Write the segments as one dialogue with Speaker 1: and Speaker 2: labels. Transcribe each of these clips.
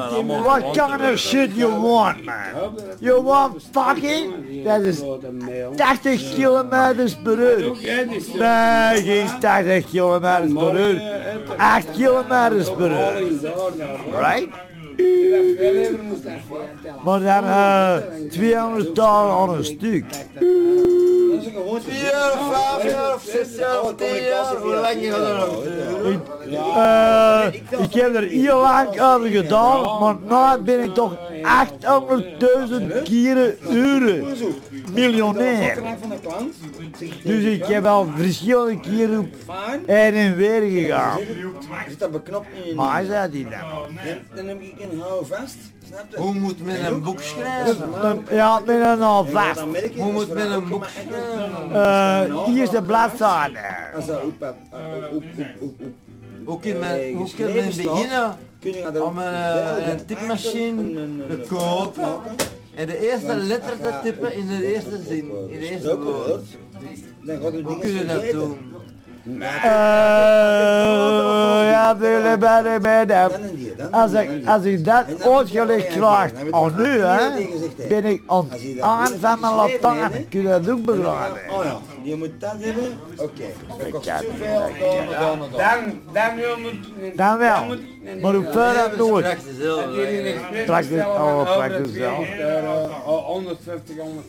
Speaker 1: allemaal
Speaker 2: What kind of shit you want, man? You want fucking? Dat is 80 kilometers per uur. Nee, geen 80 kilometers per uur. 8 kilometers per uur. Right? Maar dan eh 200 dollar aan een stuk.
Speaker 3: Vier, vijf jaar of zes jaar of tien jaar, hoe lang je dat nog
Speaker 2: eh, ik heb er heel lang over gedaan, maar nu ben ik toch 800.000 keren uren miljonair. Dus ik heb al verschillende keren op heen en weer gegaan.
Speaker 3: Zit dat beknopt in
Speaker 2: Maar zei die dan.
Speaker 3: Dan heb ik een hou vast?
Speaker 4: Hoe moet men een boek schrijven?
Speaker 2: Dan- Ja, met een al vast.
Speaker 4: Hoe moet men een boek schrijven?
Speaker 2: Eh, eerste bladzijde.
Speaker 4: Hoe kan men,
Speaker 3: eh,
Speaker 4: hoe kan men beginnen
Speaker 3: kun je dat
Speaker 4: om een, eh, een typemachine te kopen en de eerste letter te typen in de eerste zin, in de eerste woord? Hoe
Speaker 3: ding
Speaker 4: kun je dat doen?
Speaker 2: Als ik, als dat uitgelegd krijg aan nu, hè, ben ik aan van mijn Latijn. Kun je dat ook begrijpen?
Speaker 3: Oh ja, je moet dat hebben. Oké. Dan, dan,
Speaker 5: moet...
Speaker 2: Dan wel. Maar hoe ver dat nooit. Straks dit- oh, straks dit zelf.
Speaker 5: 150, 100.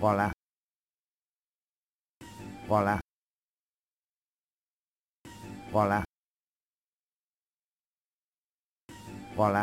Speaker 2: Voilà. Voilà. Voilà. Voilà.